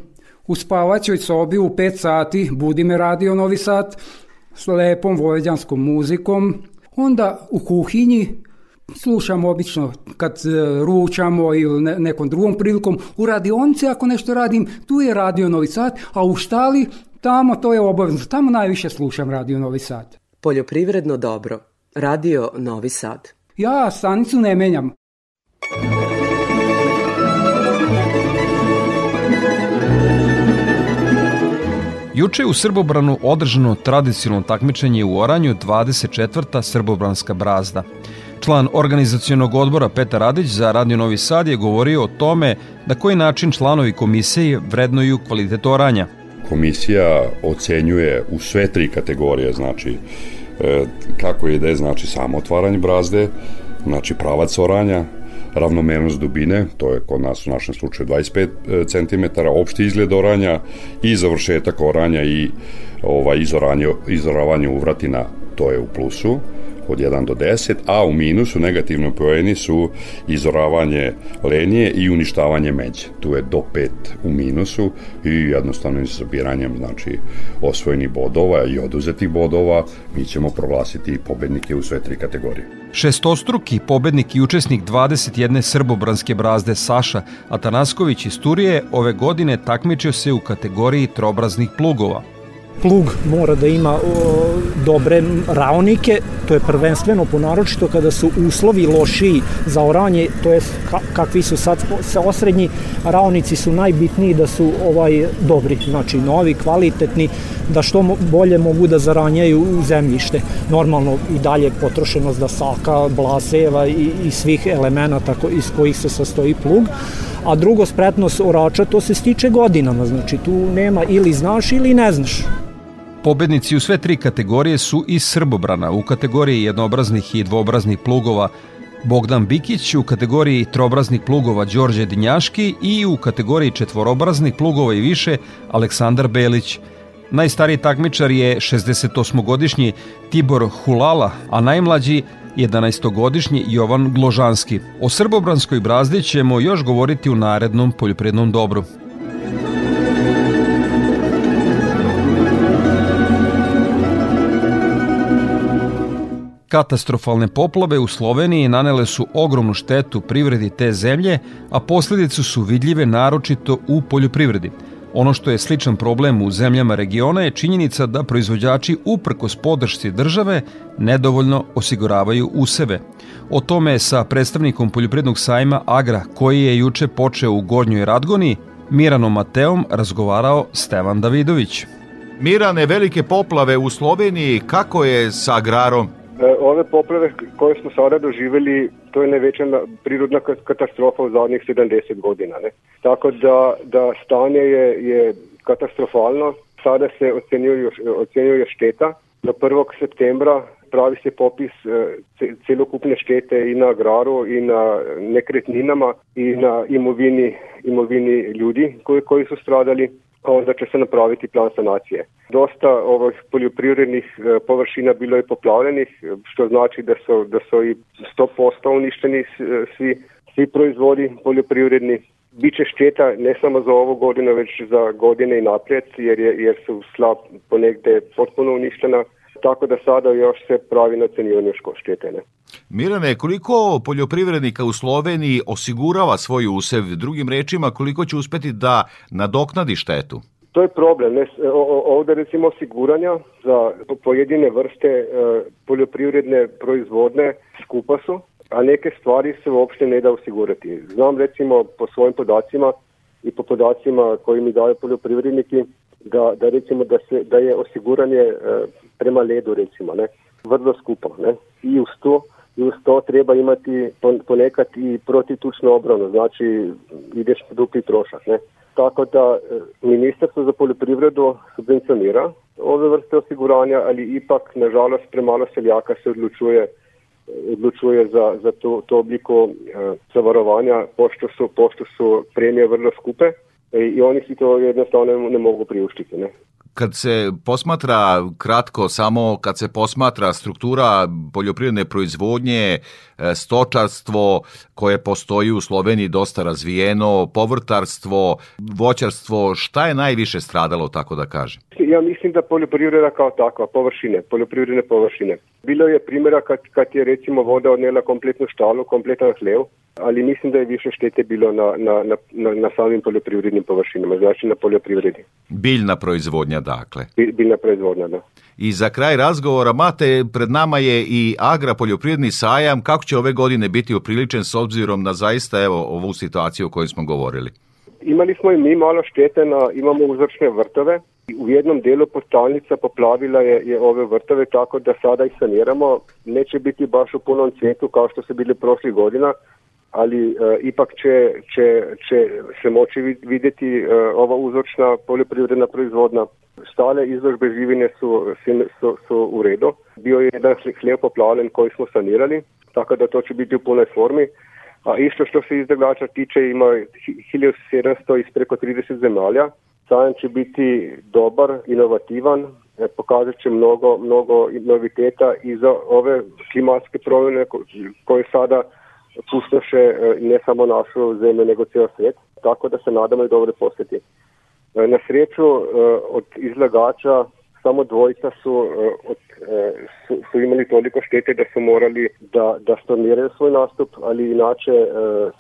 u spavaćoj sobi u 5 sati budi me radio Novi Sad s lepom vojvođanskom muzikom, onda u kuhinji slušam obično kad e, ručamo ili ne, nekom drugom prilikom, u radionici ako nešto radim, tu je radio Novi Sad, a u štali tamo to je obavezno, tamo najviše slušam radio Novi Sad. Poljoprivredno dobro. Radio Novi Sad. Ja stanicu ne menjam. Juče je u Srbobranu održano tradicionalno takmičenje u Oranju 24. Srbobranska brazda. Član organizacionog odbora Petar Radić za Radio Novi Sad je govorio o tome na koji način članovi komisije vrednuju kvalitet oranja. Komisija ocenjuje u sve tri kategorije, znači e, kako ide, znači samo otvaranje brazde, znači pravac oranja, ravnomernost dubine, to je kod nas u našem slučaju 25 cm, opšti izgled oranja i završetak oranja i ovaj izoranje, izoravanje uvratina, to je u plusu od 1 do 10, a u minusu negativno pojeni su izoravanje lenije i uništavanje međe. Tu je do 5 u minusu i jednostavno sabiranjem znači, osvojenih bodova i oduzetih bodova mi ćemo proglasiti pobednike u sve tri kategorije. Šestostruki pobednik i učesnik 21. srbobranske brazde Saša Atanasković iz Turije ove godine takmičio se u kategoriji trobraznih plugova – plug mora da ima o, dobre raonike, to je prvenstveno ponaročito kada su uslovi lošiji za oranje, to je ka, kakvi su sad sa osrednji raonici su najbitniji da su ovaj dobri, znači novi, kvalitetni, da što bolje mogu da zaranjaju zemljište. Normalno i dalje potrošenost da saka, blaseva i, i svih elemenata iz kojih se sastoji plug, a drugo spretnost orača to se stiče godinama, znači tu nema ili znaš ili ne znaš. Pobednici u sve tri kategorije su iz Srbobrana, u kategoriji jednobraznih i dvobraznih plugova Bogdan Bikić, u kategoriji trobraznih plugova Đorđe Dinjaški i u kategoriji četvorobraznih plugova i više Aleksandar Belić. Najstariji takmičar je 68-godišnji Tibor Hulala, a najmlađi 11-godišnji Jovan Gložanski. O srbobranskoj brazdi ćemo još govoriti u narednom poljoprednom dobru. Katastrofalne poplave u Sloveniji nanele su ogromnu štetu privredi te zemlje, a posledice su vidljive naročito u poljoprivredi. Ono što je sličan problem u zemljama regiona je činjenica da proizvođači uprkos podršci države nedovoljno osiguravaju useve. O tome sa predstavnikom poljoprivrednog sajma Agra, koji je juče počeo u Gornjoj Radgoni, Miranom Mateom razgovarao Stevan Davidović. Mirane, velike poplave u Sloveniji, kako je sa agrarom? E, ove poplave koje smo sada doživeli, to je največja prirodna katastrofa v zadnjih 70 godina. Ne? Tako da, da stanje je, je katastrofalno. Sada se ocenjuje, šteta. Do 1. septembra pravi se popis e, celokupne štete i na agraru, i na nekretninama, i na imovini, imovini ljudi koji, koji su stradali onda će se napraviti plan sanacije. Dosta ovih poljoprivrednih e, površina bilo je poplavljenih, što znači da su, da su i 100% uništeni svi, svi proizvodi poljoprivredni. Biće šteta ne samo za ovu godinu, već za godine i naprijed, jer, je, jer su slab ponegde potpuno uništena tako da sada još se pravi na cenivanje štete. Ne? Mirane, koliko poljoprivrednika u Sloveniji osigurava svoj usev? Drugim rečima, koliko će uspeti da nadoknadi štetu? To je problem. Ovde recimo osiguranja za pojedine vrste e, poljoprivredne proizvodne skupa su, a neke stvari se uopšte ne da osigurati. Znam recimo po svojim podacima i po podacima koji mi daju poljoprivredniki da, da recimo da, se, da je osiguranje e, prema ledu recimo ne, vrlo skupo. Ne. I uz to i uz to treba imati ponekad i protitučno obranu, znači ideš dupli trošak. Ne. Tako da e, Ministarstvo za poljoprivredu subvencionira ove vrste osiguranja, ali ipak, nažalost, premalo seljaka se odločuje odločuje za, za to, to obliko eh, zavarovanja, pošto su, pošto su premije vrlo skupe i oni si to jednostavno ne, ne mogu priuštiti. Ne? Kad se posmatra kratko samo kad se posmatra struktura poljoprivredne proizvodnje, e, stočarstvo koje postoji u Sloveniji dosta razvijeno, povrtarstvo, voćarstvo, šta je najviše stradalo, tako da kažem? Ja mislim da poljoprivreda kao takva, površine, poljoprivredne površine. Bilo je primjera kad, kad je recimo voda odnela kompletnu štalu, kompletan hlev, ali mislim da je više štete bilo na, na, na, na, na samim poljoprivrednim površinama, znači na poljoprivredi. Biljna proizvodnja, dakle. Biljna proizvodnja, da. I za kraj razgovora, Mate, pred nama je i Agra poljoprivredni sajam. Kako će ove godine biti upriličen s obzirom na zaista evo ovu situaciju o kojoj smo govorili? Imali smo i mi malo štete, na, imamo uzročne vrtove. U jednom delu postalnica poplavila je, je ove vrtove tako da sada ih saniramo. Neće biti baš u punom cvetu kao što su bili prošlih godina, ali e, ipak će, će, će se moći vidjeti e, ova uzročna poljoprivredna proizvodna. Stale izložbe živine su, su, su u redu. Bio je jedan hljeb poplavljen koji smo sanirali, tako da to će biti u punoj formi. A isto što se izdavača tiče ima 1700 iz preko 30 zemalja. Sajam će biti dobar, inovativan, e, pokazat će mnogo, mnogo noviteta i za ove klimatske promjene koje sada pustoše e, ne samo našu zemlju nego cijel svijet, tako da se nadamo i dobre posjeti. E, na sreću od izlagača samo dvojica su, od, su, su imali toliko štete da su morali da, da storniraju svoj nastup, ali inače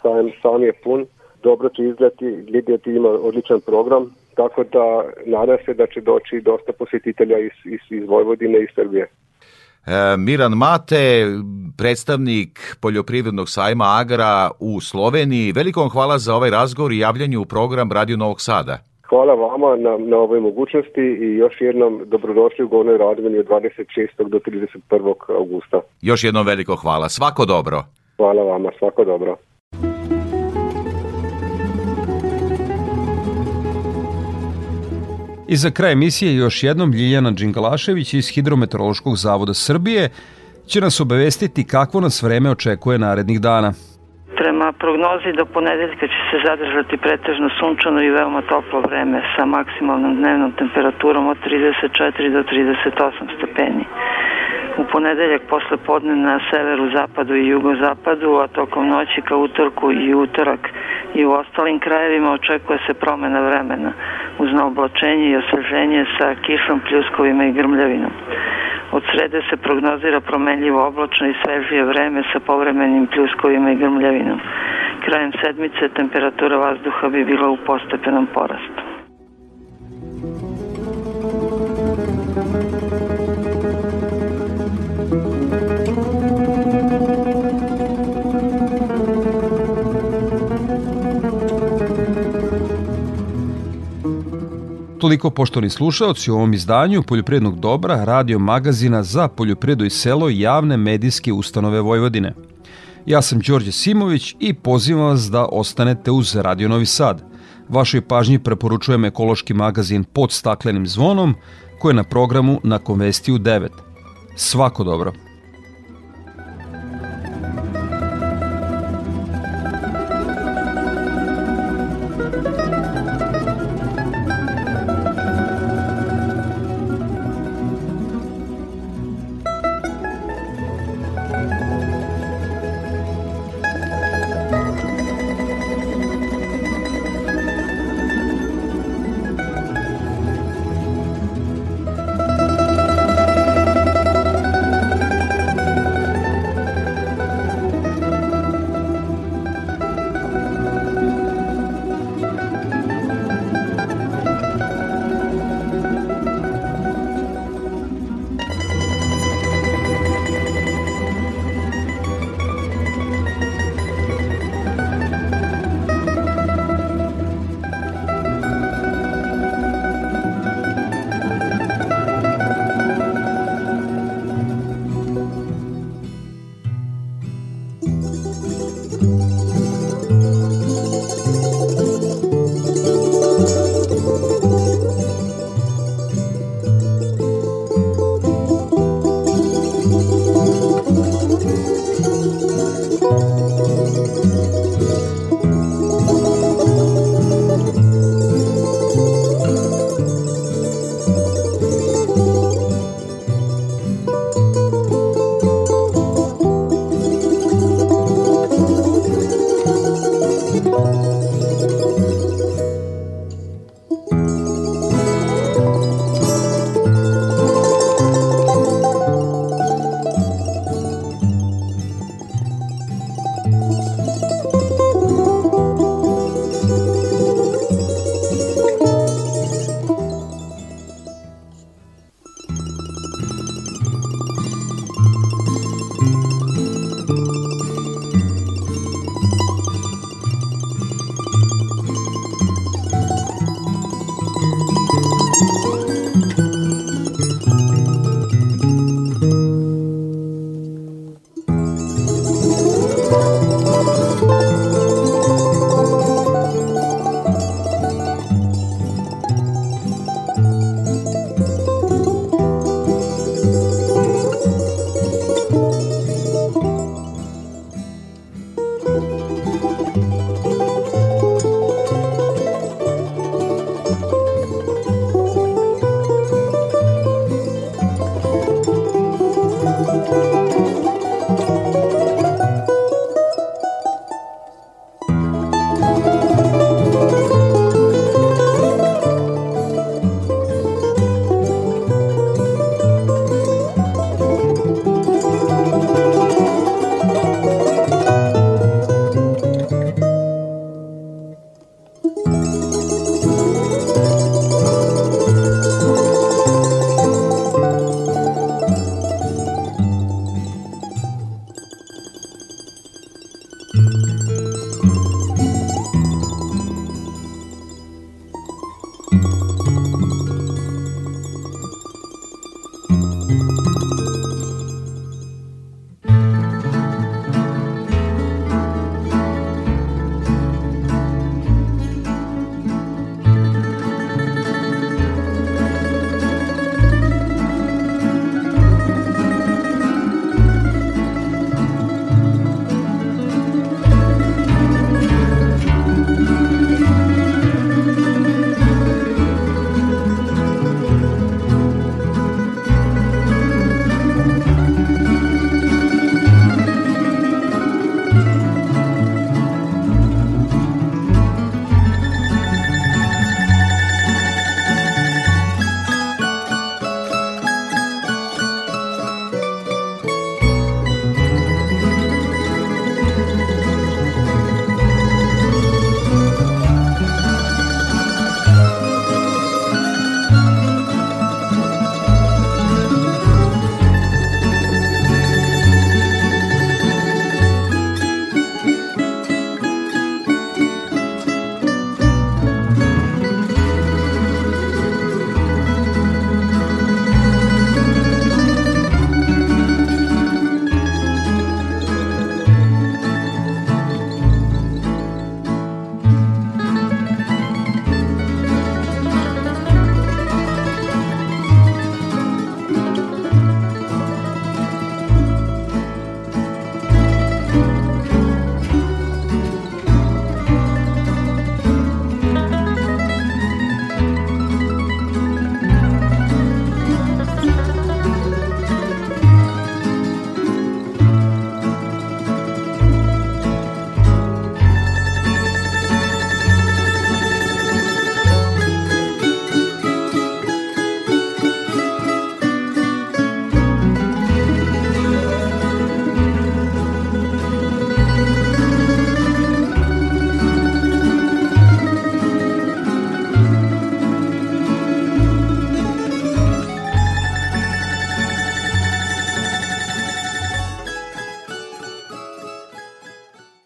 sam, sam je pun, dobro će izgledati, gledati ima odličan program, tako da nadam se da će doći dosta posjetitelja iz, iz, iz Vojvodine i Srbije. E, Miran Mate, predstavnik poljoprivrednog sajma Agra u Sloveniji. Veliko vam hvala za ovaj razgovor i javljanje u program Radio Novog Sada. Hvala vama na, na ovoj mogućnosti i još jednom dobrodošli u Gornoj Radovini od 26. do 31. augusta. Još jednom veliko hvala. Svako dobro. Hvala vama, svako dobro. I za kraj emisije još jednom Ljiljana Đingalašević iz Hidrometeorološkog zavoda Srbije će nas obavestiti kakvo nas vreme očekuje narednih dana. Prema prognozi do ponedeljka će se zadržati pretežno sunčano i veoma toplo vreme sa maksimalnom dnevnom temperaturom od 34 do 38 stepeni. U ponedeljak posle podne na severu, zapadu i jugozapadu, a tokom noći ka utorku i utorak i u ostalim krajevima očekuje se promena vremena uz naoblačenje i osveženje sa kišom, pljuskovima i grmljavinom. Od srede se prognozira promenljivo oblačno i svežije vreme sa povremenim pljuskovima i grmljavinom. Krajem sedmice temperatura vazduha bi bila u postepenom porastu. Toliko poštovani slušaoci u ovom izdanju Poljoprivrednog dobra radio magazina za poljoprivredu i selo javne medijske ustanove Vojvodine. Ja sam Đorđe Simović i pozivam vas da ostanete uz Radio Novi Sad. Vašoj pažnji preporučujem ekološki magazin pod staklenim zvonom koji je na programu na Konvestiju 9. Svako dobro!